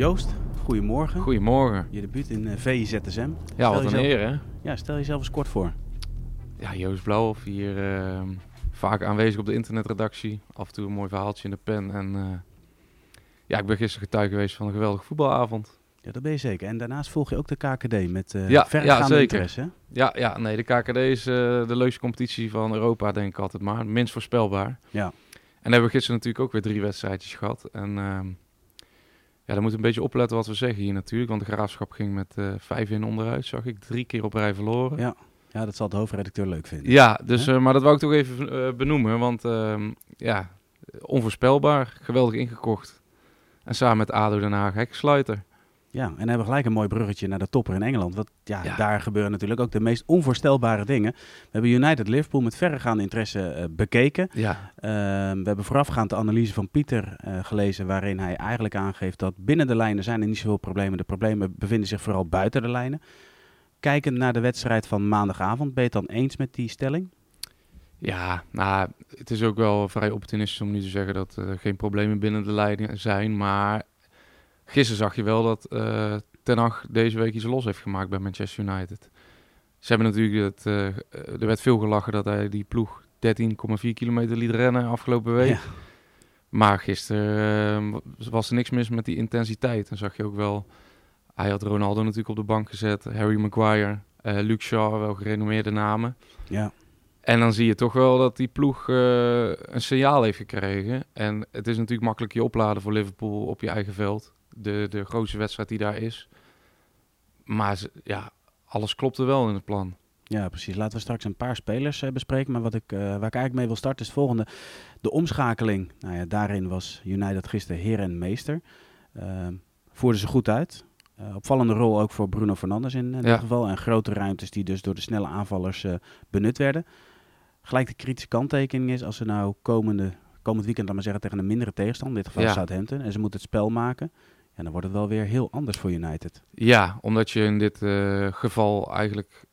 Joost, goedemorgen. Goedemorgen. Je debuut in uh, VIZSM. Ja, wat een jezelf, eer hè? Ja, stel jezelf eens kort voor. Ja, Joost Blauwhof hier uh, vaak aanwezig op de internetredactie. Af en toe een mooi verhaaltje in de pen. En uh, ja, ik ben gisteren getuige geweest van een geweldige voetbalavond. Ja, dat ben je zeker. En daarnaast volg je ook de KKD met uh, ja, zeker. interesse. Ja, ja, nee, de KKD is de leukste competitie van Europa, denk ik altijd maar. Minst voorspelbaar. Ja. En hebben we gisteren natuurlijk ook weer drie wedstrijdjes gehad. En uh, ja, dan moeten we een beetje opletten wat we zeggen hier natuurlijk. Want de graafschap ging met uh, vijf in onderuit, zag ik. Drie keer op rij verloren. Ja, ja dat zal de hoofdredacteur leuk vinden. Ja, dus, uh, maar dat wou ik toch even benoemen. Want ja, onvoorspelbaar, geweldig ingekocht. En samen met ADO Den Haag heksluiter. Ja, en hebben we gelijk een mooi bruggetje naar de topper in Engeland. Want ja, Ja. daar gebeuren natuurlijk ook de meest onvoorstelbare dingen. We hebben United Liverpool met verregaande interesse eh, bekeken. Ja, Ehm, we hebben voorafgaand de analyse van Pieter eh, gelezen, waarin hij eigenlijk aangeeft dat binnen de lijnen zijn er niet zoveel problemen. De problemen bevinden zich vooral buiten de lijnen. Kijkend naar de wedstrijd van maandagavond, ben je het dan eens met die stelling? ja, nou, het is ook wel vrij opportunistisch om nu te zeggen dat er geen problemen binnen de leiding zijn. Maar gisteren zag je wel dat eh Ten Hag deze week iets los heeft gemaakt bij Manchester United. Ze hebben natuurlijk, het, eh, er werd veel gelachen dat hij die ploeg 13,4 kilometer liet rennen afgelopen week. Ja. Maar gisteren eh, was er niks mis met die intensiteit. Dan zag je ook wel, hij had Ronaldo natuurlijk op de bank gezet, Harry Maguire, eh Luke Shaw, wel gerenommeerde namen. Ja, En dan zie je toch wel dat die ploeg eh, een signaal heeft gekregen. En het is natuurlijk makkelijk je opladen voor Liverpool op je eigen veld. De, de grootste wedstrijd die daar is. Maar ze- ja, alles klopte wel in het plan. ja, precies. Laten we straks een paar spelers eh, bespreken. Maar wat ik, eh, waar ik eigenlijk mee wil starten is het volgende. De omschakeling. Nou ja, daarin was United gisteren heer en meester. Ehm voerden ze goed uit. Eh, opvallende rol ook voor Bruno Fernandes in, in Ja. dit geval. En grote ruimtes die dus door de snelle aanvallers benut werden. Gelijk de kritische kanttekening is als ze nou komende, komend weekend, laat maar zeggen, tegen een mindere tegenstander, in dit geval Ja. Southampton, en ze moeten het spel maken, ja, dan wordt het wel weer heel anders voor United. Ja, omdat je in dit eh, geval eigenlijk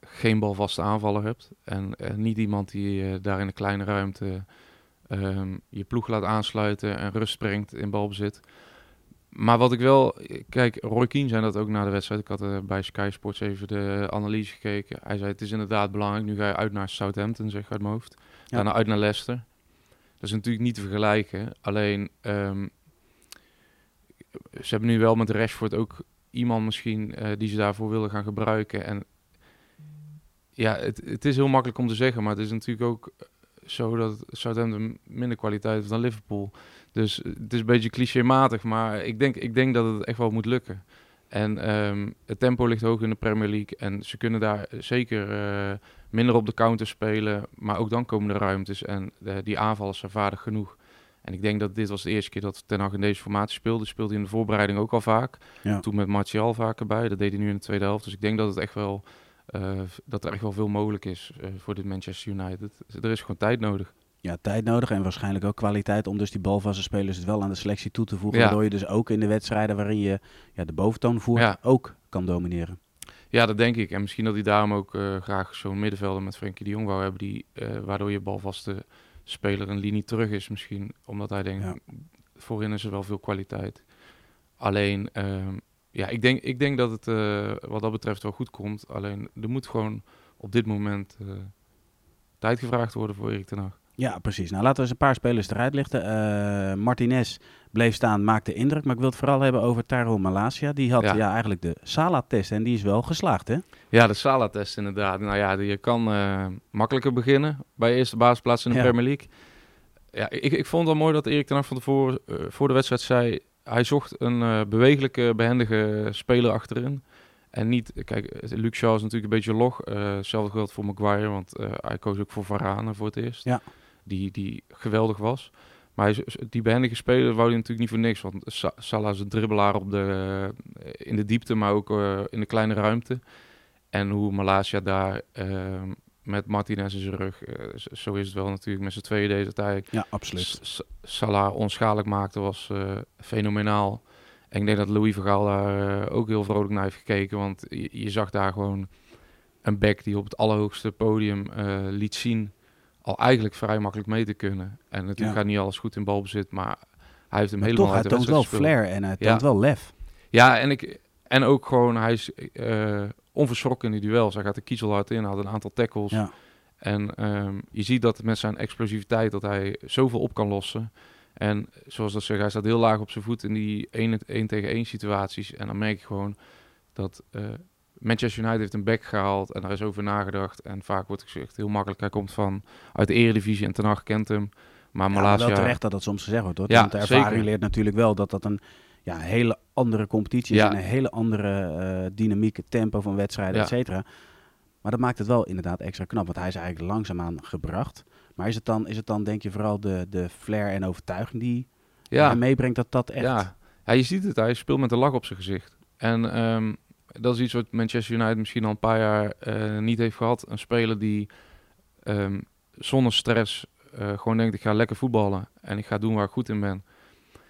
geen balvaste aanvaller hebt. En eh, niet iemand die eh, daar in een kleine ruimte ehm, je ploeg laat aansluiten en rust brengt in balbezit. Maar wat ik wel... Kijk, Roy Keane zei dat ook na de wedstrijd. Ik had bij Sky Sports even de analyse gekeken. Hij zei, het is inderdaad belangrijk. Nu ga je uit naar Southampton, zeg ik uit mijn hoofd. Ja. Daarna uit naar Leicester. Dat is natuurlijk niet te vergelijken. Alleen, ehm, ze hebben nu wel met Rashford ook iemand misschien eh, die ze daarvoor willen gaan gebruiken. En ja, het, het is heel makkelijk om te zeggen, maar het is natuurlijk ook eh, zo dat Southampton minder kwaliteit heeft dan Liverpool. Dus het is een beetje clichématig, maar ik denk, ik denk dat het echt wel moet lukken. En ehm, het tempo ligt hoog in de Premier League en ze kunnen daar zeker eh, minder op de counter spelen, maar ook dan komen er ruimtes en eh, die aanvallers zijn vaardig genoeg. En ik denk dat dit was de eerste keer dat Ten Hag in deze formatie speelde. Speelde hij in de voorbereiding ook al vaak. Ja. Toen met Martial vaak erbij. Dat deed hij nu in de tweede helft. Dus ik denk dat, het echt wel, eh, dat er echt wel veel mogelijk is eh, voor dit Manchester United. Er is gewoon tijd nodig. Ja, tijd nodig en waarschijnlijk ook kwaliteit om dus die balvaste spelers het wel aan de selectie toe te voegen. Ja. Waardoor je dus ook in de wedstrijden waarin je ja, de boventoon voert, Ja. ook kan domineren. Ja, dat denk ik. En misschien dat hij daarom ook eh, graag zo'n middenvelder met Frenkie de Jong wou hebben. Die, waardoor je balvaste speler een linie terug is misschien. Omdat hij denkt, Ja. voorin is er wel veel kwaliteit. Alleen, ehm, ja, ik denk, ik denk dat het eh, wat dat betreft wel goed komt. Alleen, er moet gewoon op dit moment eh, tijd gevraagd worden voor Erik ten Hag. Ja, precies. Nou, laten we eens een paar spelers eruit lichten. Eh, Martinez bleef staan, maakte indruk. Maar ik wil het vooral hebben over Tyrone Malasia. Die had ja. Ja. eigenlijk de Sala-test en die is wel geslaagd, hè? Ja, de Salah-test inderdaad. Nou ja, je kan eh, makkelijker beginnen bij je eerste basisplaats in de Ja. Premier League. Ja, ik, ik vond het wel mooi dat Erik ten Hag van tevoren eh, voor de wedstrijd zei... Hij zocht een bewegelijke, behendige speler achterin. En niet, kijk, Luke Shaw is natuurlijk een beetje log. Hetzelfde geldt voor Maguire, want hij koos ook voor Varane voor het eerst. Ja. Die, die geweldig was. Maar hij, die behendige speler wou hij natuurlijk niet voor niks. Want Sa- Salah is een dribbelaar op de, eh, in de diepte, maar ook eh, in de kleine ruimte. En hoe Malasia daar ehm, met Martinez in zijn rug, eh, zo is het wel natuurlijk met z'n tweeën deze tijd. Ja, absoluut. S- Salah onschadelijk maakte was fenomenaal. En ik denk dat Louis Vergaal daar ook heel vrolijk naar heeft gekeken. Want je, je zag daar gewoon een back die op het allerhoogste podium liet zien... al eigenlijk vrij makkelijk mee te kunnen. En natuurlijk Ja. gaat niet alles goed in balbezit, maar... hij heeft hem Maar helemaal toch, hij uit de toont wel flair en hij Ja. toont wel lef. Ja, en, ik, en ook gewoon, hij is eh, onverschrokken in die duels. Hij gaat de kiezel hard in, had een aantal tackles. Ja. En ehm, je ziet dat met zijn explosiviteit dat hij zoveel op kan lossen. En zoals dat zeg, hij staat heel laag op zijn voet in die 1 tegen 1 situaties. En dan merk je gewoon dat eh, Manchester United heeft een back gehaald en daar is over nagedacht. En vaak wordt gezegd, heel makkelijk, hij komt van uit de eredivisie en Ten Hag kent hem. Maar Ja, wel terecht dat dat soms gezegd wordt, hoor. Ja, Want de ervaring zeker. leert natuurlijk wel dat dat een ja, hele andere competitie is. Ja. En een hele andere eh dynamiek, tempo van wedstrijden, et cetera. Maar dat maakt het wel inderdaad extra knap. Want hij is eigenlijk langzaamaan gebracht. Maar is het dan, is het dan denk je, vooral de, de flair en overtuiging die ja. hij meebrengt dat dat echt... Ja. ja, je ziet het. Hij speelt met een lach op zijn gezicht. En ehm, dat is iets wat Manchester United misschien al een paar jaar eh, niet heeft gehad. Een speler die ehm, zonder stress eh, gewoon denkt, ik ga lekker voetballen. En ik ga doen waar ik goed in ben.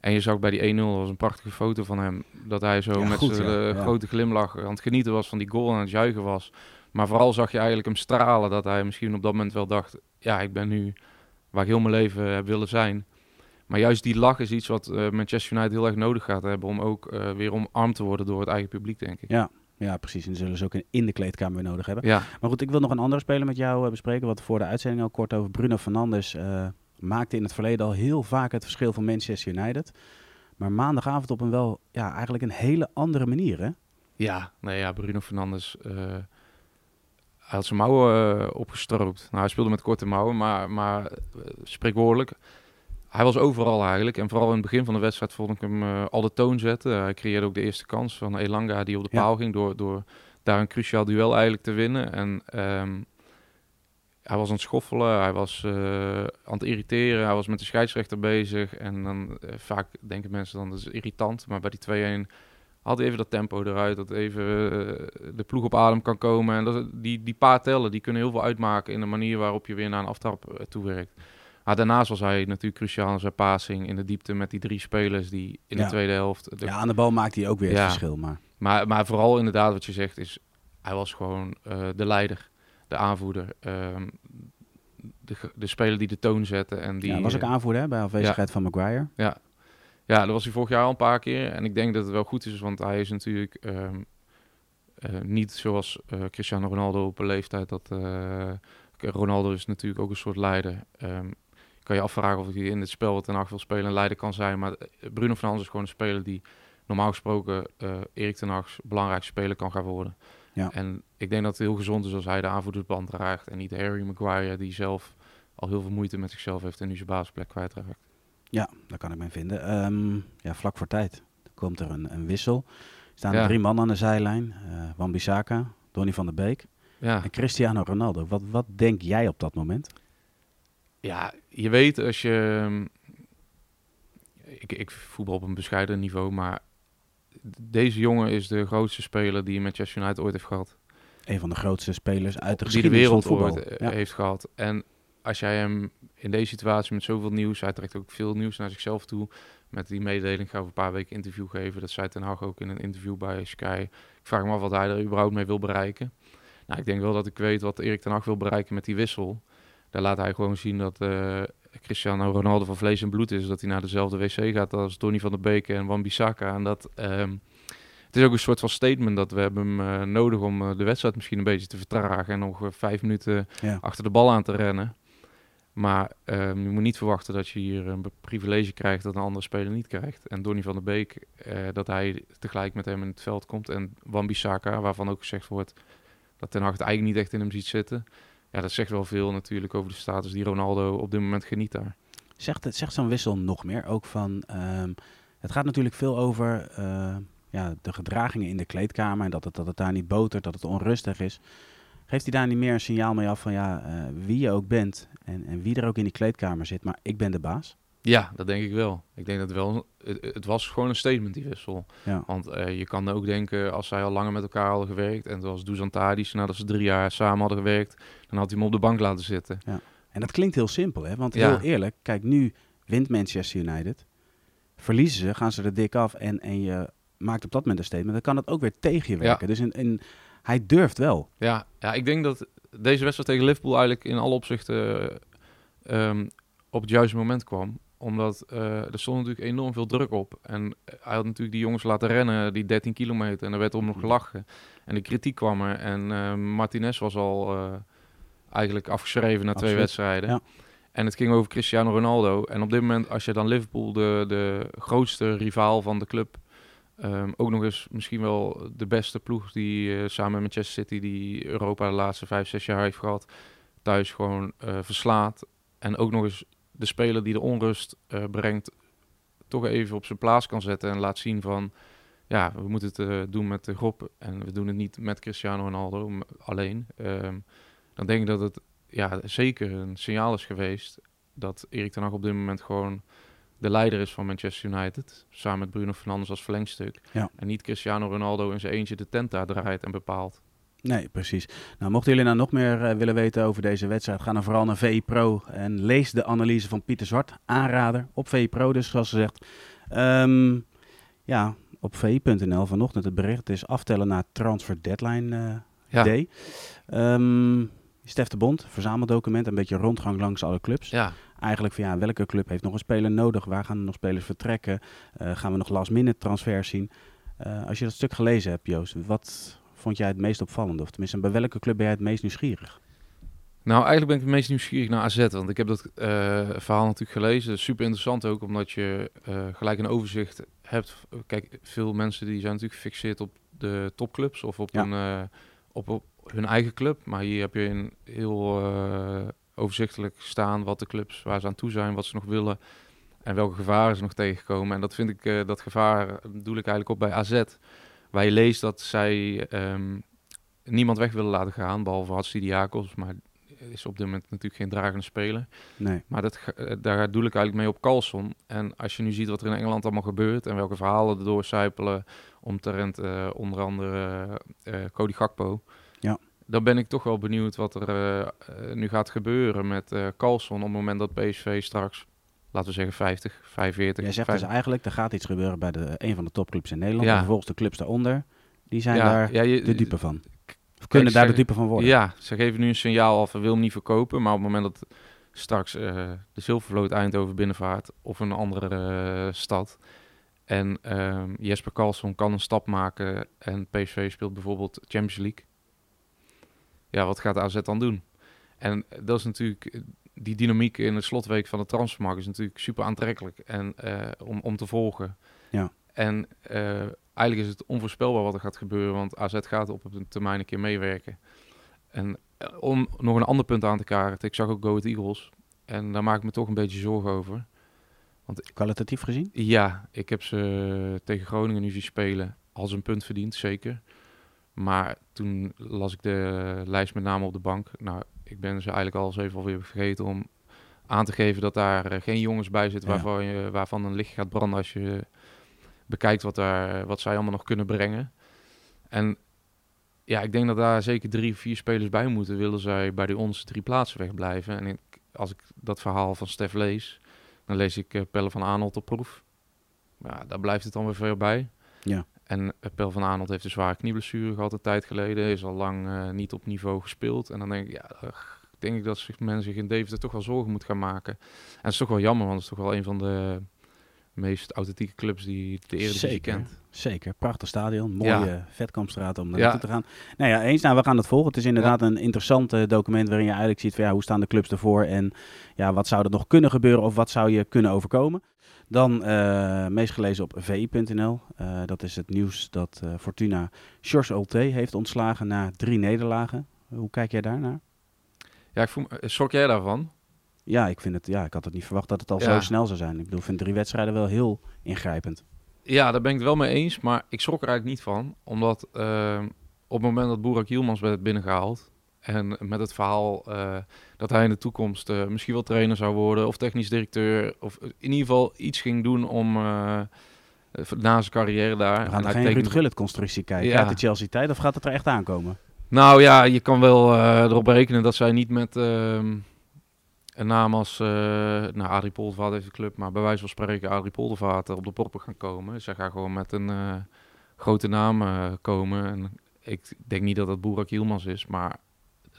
En je zag bij die 1-0, dat was een prachtige foto van hem. Dat hij zo Ja, met zijn ja. eh, Ja. grote glimlach aan het genieten was van die goal en aan het juichen was. Maar vooral zag je eigenlijk hem stralen. Dat hij misschien op dat moment wel dacht, ja, ik ben nu waar ik heel mijn leven heb willen zijn. Maar juist die lach is iets wat eh, Manchester United heel erg nodig gaat hebben om ook eh, weer omarmd te worden door het eigen publiek, denk ik. Ja, ja, precies. En die zullen ze ook in, de kleedkamer weer nodig hebben. Ja, Maar goed, ik wil nog een andere speler met jou eh, bespreken. Wat voor de uitzending al kort over Bruno Fernandes eh, maakte in het verleden al heel vaak het verschil van Manchester United. Maar maandagavond op een wel, ja, eigenlijk een hele andere manier, hè? ja, nee, ja Bruno Fernandes. hij had zijn mouwen opgestroopt. Nou, hij speelde met korte mouwen, maar, maar spreekwoordelijk. Hij was overal eigenlijk. En vooral in het begin van de wedstrijd vond ik hem eh, al de toon zetten. Hij creëerde ook de eerste kans van Elanga die op de Ja. paal ging door, door daar een cruciaal duel eigenlijk te winnen. En ehm, hij was aan het schoffelen, hij was eh, aan het irriteren, hij was met de scheidsrechter bezig. En dan eh, vaak denken mensen dan dat is irritant. Maar bij die 2-1 had hij even dat tempo eruit, dat even de ploeg op adem kan komen. En dat, die, die paar tellen, die kunnen heel veel uitmaken in de manier waarop je weer naar een aftrap toewerkt. Maar daarnaast was hij natuurlijk cruciaal in zijn passing in de diepte met die drie spelers die in Ja. de tweede helft... de- Ja, aan de bal maakt hij ook weer het Ja. verschil. Maar maar, maar vooral inderdaad wat je zegt is, hij was gewoon eh, de leider, de aanvoerder. ehm, de, de speler die de toon zette. En die, ja, was ook aanvoerder hè, bij afwezigheid van Maguire. ja, dat was hij vorig jaar al een paar keer. En ik denk dat het wel goed is, want hij is natuurlijk ehm, eh, niet zoals eh, Cristiano Ronaldo op een leeftijd. Dat, Ronaldo is natuurlijk ook een soort leider. Ehm, kan je afvragen of hij in het spel wat Ten Hag wil spelen een leider kan zijn. Maar eh, Bruno Fernandes is gewoon een speler die normaal gesproken eh Erik ten Hag's belangrijkste speler kan gaan worden. Ja. En ik denk dat het heel gezond is als hij de aanvoerdersband draagt. En niet Harry Maguire die zelf al heel veel moeite met zichzelf heeft en nu zijn basisplek kwijtraakt. Ja, daar kan ik mee vinden. Ehm, ja, vlak voor tijd komt er een, een wissel. Er staan Ja. er drie man aan de zijlijn. eh Wan-Bissaka, Donny van der Beek Ja. en Cristiano Ronaldo. Wat, wat denk jij op dat moment? Ja, je weet als je. ehm, Ik, ik voetbal op een bescheiden niveau, maar deze jongen is de grootste speler die Manchester United ooit heeft gehad. Een van de grootste spelers uit de die de geschiedenis wereld van voetbal. ooit eh, Ja. heeft gehad. En als jij hem in deze situatie met zoveel nieuws, hij trekt ook veel nieuws naar zichzelf toe. Met die mededeling, ga over een paar weken interview geven. Dat zei Ten Hag ook in een interview bij Sky. Ik vraag me af wat hij er überhaupt mee wil bereiken. Nou, ik denk wel dat ik weet wat Erik Ten Hag wil bereiken met die wissel. Daar laat hij gewoon zien dat eh, Cristiano Ronaldo van vlees en bloed is. Dat hij naar dezelfde wc gaat als Donny van der Beek en Wan-Bissaka. En dat... ehm, het is ook een soort van statement dat we hebben hem eh, nodig om eh, de wedstrijd misschien een beetje te vertragen. En nog vijf minuten Ja. achter de bal aan te rennen. Maar ehm, je moet niet verwachten dat je hier een privilege krijgt dat een andere speler niet krijgt. En Donny van der Beek, dat hij tegelijk met hem in het veld komt. En Wan-Bissaka, waarvan ook gezegd wordt dat Ten Hag het eigenlijk niet echt in hem ziet zitten. Ja, dat zegt wel veel natuurlijk over de status die Ronaldo op dit moment geniet daar. Zegt, het- zegt zo'n wissel nog meer? Ook van, ehm, het gaat natuurlijk veel over eh, ja, de gedragingen in de kleedkamer. En dat het, dat het daar niet botert, dat het onrustig is. Geeft hij daar niet meer een signaal mee af van ja, eh, wie je ook bent en, en wie er ook in die kleedkamer zit, maar ik ben de baas? Ja, dat denk ik wel. Ik denk dat wel. Het, het was gewoon een statement, die wissel. Ja. Want eh, je kan ook denken, als zij al langer met elkaar hadden gewerkt. en zoals Dusan Tadic, nadat ze drie jaar samen hadden gewerkt. dan had hij hem op de bank laten zitten. En dat klinkt heel simpel, hè? Want Ja. heel eerlijk, kijk, nu wint Manchester United. Verliezen ze, gaan ze er dik af en, en je maakt op dat moment een statement. Dan kan dat ook weer tegen je werken. Dus in, in, hij durft wel. Ja, ja, ik denk dat deze wedstrijd tegen Liverpool eigenlijk in alle opzichten eh, ehm, op het juiste moment kwam. Omdat eh, er stond natuurlijk enorm veel druk op. En hij had natuurlijk die jongens laten rennen, die 13 kilometer. En er werd om nog gelachen. En de kritiek kwam er. En eh, Martinez was al eh, eigenlijk afgeschreven na twee wedstrijden. ja. En het ging over Cristiano Ronaldo. En op dit moment, als je dan Liverpool, de, de grootste rivaal van de club... ehm, ook nog eens misschien wel de beste ploeg die eh, samen met Manchester City... die Europa de laatste vijf, zes jaar heeft gehad... thuis gewoon eh, verslaat. En ook nog eens de speler die de onrust eh, brengt... toch even op zijn plaats kan zetten en laat zien van... ja, we moeten het eh, doen met de groep. En we doen het niet met Cristiano Ronaldo alleen. Ehm, dan denk ik dat het ja, zeker een signaal is geweest dat Erik ten Hag op dit moment gewoon de leider is van Manchester United. Samen met Bruno Fernandes als verlengstuk. Ja. En niet Cristiano Ronaldo in zijn eentje de tent daar draait en bepaalt. Nee, precies. Nou, mochten jullie nou nog meer eh, willen weten over deze wedstrijd, ga dan vooral naar VI Pro en lees de analyse van Pieter Zwart. Aanrader op VI Pro, dus zoals ze zegt. Ehm, ja, op vi.nl vanochtend het bericht. Is aftellen naar Transfer Deadline eh, Ja, Day. Ehm Stef de Bond, verzameldocument, een beetje rondgang langs alle clubs. ja. Eigenlijk van ja, welke club heeft nog een speler nodig? Waar gaan er nog spelers vertrekken? Eh, gaan we nog last minute transfers zien? Als je dat stuk gelezen hebt, Joost, wat vond jij het meest opvallend? Of tenminste, bij welke club ben jij het meest nieuwsgierig? Nou, eigenlijk ben ik het meest nieuwsgierig naar AZ. Want ik heb dat eh, verhaal natuurlijk gelezen. Super interessant ook, omdat je eh, gelijk een overzicht hebt. Kijk, veel mensen die zijn natuurlijk gefixeerd op de topclubs of op, Ja. een, eh, op, op hun eigen club. Maar hier heb je een heel overzichtelijk staan wat de clubs, waar ze aan toe zijn, wat ze nog willen. En welke gevaren ze nog tegenkomen. En dat vind ik, dat gevaar eh, doe ik eigenlijk op bij AZ. Waar je leest dat zij ehm, niemand weg willen laten gaan, behalve Hatsidiakos. Maar is op dit moment natuurlijk geen dragende speler. Nee. Maar dat, eh, daar doe ik eigenlijk mee op Carlson. En als je nu ziet wat er in Engeland allemaal gebeurt en welke verhalen er doorcijpelen omtrent eh, onder andere eh, Cody Gakpo. Ja. Dan ben ik toch wel benieuwd wat er nu gaat gebeuren met Carlson op het moment dat PSV straks, laten we zeggen 50, 45. Jij zegt dus 50 eigenlijk, er gaat iets gebeuren bij de, een van de topclubs in Nederland. Ja. En vervolgens de clubs daaronder, die zijn ja, daar ja, je- de dupe van. Of kunnen daar de dupe van worden. Ja, ze geven nu een signaal af, we willen hem niet verkopen. Maar op het moment dat straks eh, de Zilvervloot Eindhoven binnenvaart of een andere eh, stad... en ehm, Jesper Karlsson kan een stap maken en PSV speelt bijvoorbeeld Champions League... ja, wat gaat AZ dan doen? En dat is natuurlijk... Die dynamiek in de slotweek van de transfermarkt is natuurlijk super aantrekkelijk en, eh, om, om te volgen. Ja. En eh, eigenlijk is het onvoorspelbaar wat er gaat gebeuren, want AZ gaat op een termijn een keer meewerken. En eh, om nog een ander punt aan te kaarten, ik zag ook Go Ahead Eagles en daar maak ik me toch een beetje zorgen over. Kwalitatief gezien? Ja, ik heb ze tegen Groningen nu zien spelen als een punt verdiend, zeker. Maar toen las ik de lijst met name op de bank. Nou, ik ben ze eigenlijk al eens even alweer vergeten om aan te geven dat daar eh, geen jongens bij zitten waarvan, je, waarvan een licht gaat branden als je bekijkt wat, daar, wat zij allemaal nog kunnen brengen. En ja, ik denk dat daar zeker drie, vier spelers bij moeten, willen zij bij de ons drie plaatsen wegblijven. En ik, als ik dat verhaal van Stef lees, dan lees ik eh, Pelle van Aanholt op proef. Ja, daar blijft het dan weer veel bij. Ja. En eh, Pelle van Aanholt heeft een zware knieblessure gehad een tijd geleden. Is al lang eh, niet op niveau gespeeld. En dan denk ik, ja, denk ik dat zich, men zich in Deventer toch wel zorgen moet gaan maken. En het is toch wel jammer, want het is toch wel een van de meest authentieke clubs die de Eredivisie Zeker. kent. Zeker, prachtig stadion, mooie Ja. Vetkampstraat om Ja. naartoe te gaan. Nou ja, eens, nou, we gaan het volgen. Het is inderdaad een interessant eh, document waarin je eigenlijk ziet van ja, hoe staan de clubs ervoor en ja, wat zou er nog kunnen gebeuren of wat zou je kunnen overkomen. Dan eh meest gelezen op vi.nl. Eh, dat is het nieuws dat eh, Fortuna Sjors Ulte heeft ontslagen na drie nederlagen. Hoe kijk jij daarnaar? Ja, ik voel, schrok jij daarvan? Ja, ik vind het, ja, ik had het niet verwacht dat het al Ja. zo snel zou zijn. Ik bedoel, ik vind drie wedstrijden wel heel ingrijpend. Ja, daar ben ik het wel mee eens. Maar ik schrok er eigenlijk niet van. Omdat op het moment dat Boerak Hielmans werd binnengehaald... en met het verhaal eh, dat hij in de toekomst eh, misschien wel trainer zou worden... of technisch directeur... of in ieder geval iets ging doen om... eh, na zijn carrière daar. We gaan er geen tekende- Ruud Gullit constructie kijken Ja. uit de Chelsea tijd of gaat het er echt aankomen? Nou ja, je kan wel erop rekenen dat zij niet met ehm, een naam als... eh nou, Adrie Poldervaart heeft de club, maar bij wijze van spreken Adrie Poldervaart op de poppen gaan komen. Zij gaan gewoon met een grote naam komen. En ik denk niet dat dat Boerak Hielmans is, maar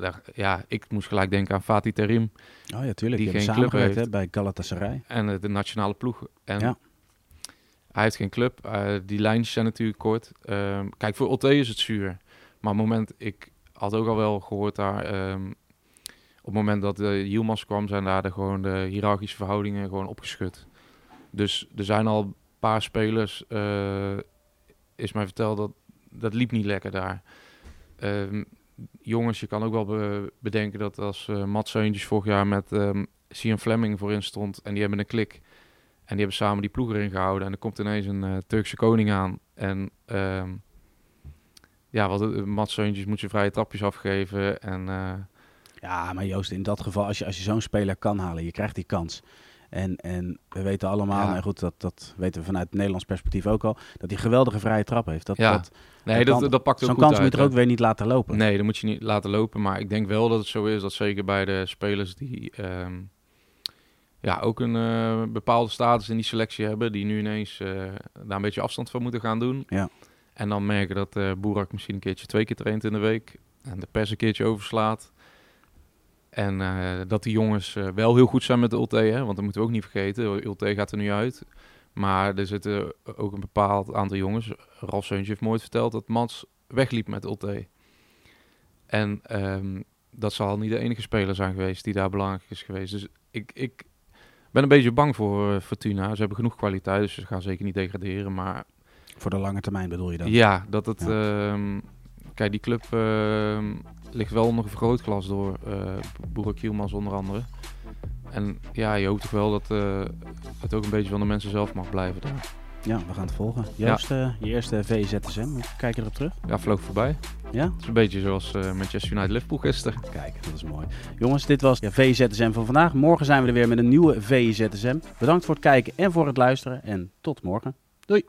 daar, ja, ik moest gelijk denken aan Fatih Terim Oh ja, tuurlijk. Die Die, geen club hè, heeft. bij Galatasaray. en eh, de nationale ploeg. En Ja. hij heeft geen club. Eh, die lijntjes zijn natuurlijk kort. Ehm, kijk, voor Otte is het zuur. Maar op het moment, ik had ook al wel gehoord daar... ehm, op het moment dat de Yilmaz kwam, zijn daar de, gewoon de hiërarchische verhoudingen gewoon opgeschud. Dus er zijn al een paar spelers, eh, is mij verteld, dat dat liep niet lekker daar. Ehm, jongens, je kan ook wel be- bedenken dat als eh Mats Seuntjes vorig jaar met ehm Sian Fleming voorin stond en die hebben een klik. En die hebben samen die ploeg erin gehouden. En er komt ineens een eh, Turkse koning aan. En ehm, ja, wat, eh, Mats Seuntjes moet je vrije trapjes afgeven. En Ja, maar Joost, in dat geval, als je, als je zo'n speler kan halen, je krijgt die kans. En, en we weten allemaal, Ja. en goed, dat, dat weten we vanuit het Nederlands perspectief ook al, dat hij geweldige vrije trap heeft. Dat, Ja, dat, nee, dat, dat pakt ook zo'n kans uit, moet je er ook weer niet laten lopen. Nee, dat moet je niet laten lopen. Maar ik denk wel dat het zo is dat zeker bij de spelers die ehm, ja, ook een eh, bepaalde status in die selectie hebben, die nu ineens eh, daar een beetje afstand van moeten gaan doen. Ja. En dan merken dat eh Boerak misschien een keertje twee keer traint in de week en de pers een keertje overslaat. En eh, dat die jongens eh, wel heel goed zijn met de Ulte, hè? want dat moeten we ook niet vergeten. Ulte gaat er nu uit. Maar er zitten ook een bepaald aantal jongens. Ralf Seuntje heeft mooi verteld dat Mats wegliep met Ulte. En ehm, dat zal niet de enige speler zijn geweest die daar belangrijk is geweest. Dus ik, ik ben een beetje bang voor eh, Fortuna. Ze hebben genoeg kwaliteit, dus ze gaan zeker niet degraderen. Maar Voor de lange termijn bedoel je dan? ja, dat het... Ja. ehm, kijk, die club ehm, ligt wel onder een vergrootglas door uh, Yilmaz onder andere. En ja, je hoopt toch wel dat eh, het ook een beetje van de mensen zelf mag blijven daar. Ja, we gaan het volgen. Joost, eh, je eerste VZSM, hoe kijk je erop terug? Ja, vloog voorbij. Ja? Het is een beetje zoals eh, Manchester United Liverpool gisteren. Kijk, dat is mooi. Jongens, dit was ja, VZSM van vandaag. Morgen zijn we er weer met een nieuwe VZSM. Bedankt voor het kijken en voor het luisteren en tot morgen. Doei!